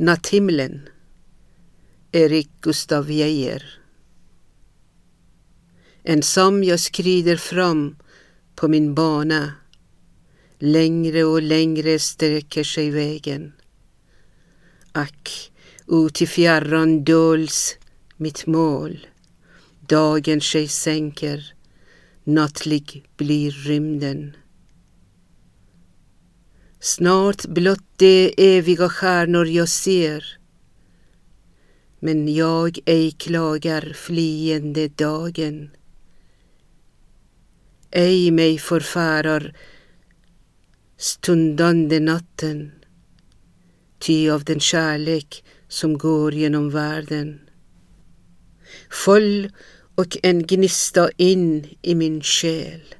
Natthimlen Erik Gustav Geijer. Ensam jag skrider fram på min bana Längre och längre sträcker sig vägen. Ack, ut i fjärran döljs mitt mål. Dagen sig sänker Nattlig blir rymden. Snart blott de eviga stjärnor jag ser men jag ej klagar flyende dagen. Ej mig förfärar stundande natten, ty av den kärlek som går genom världen. Full och en gnista in i min själ.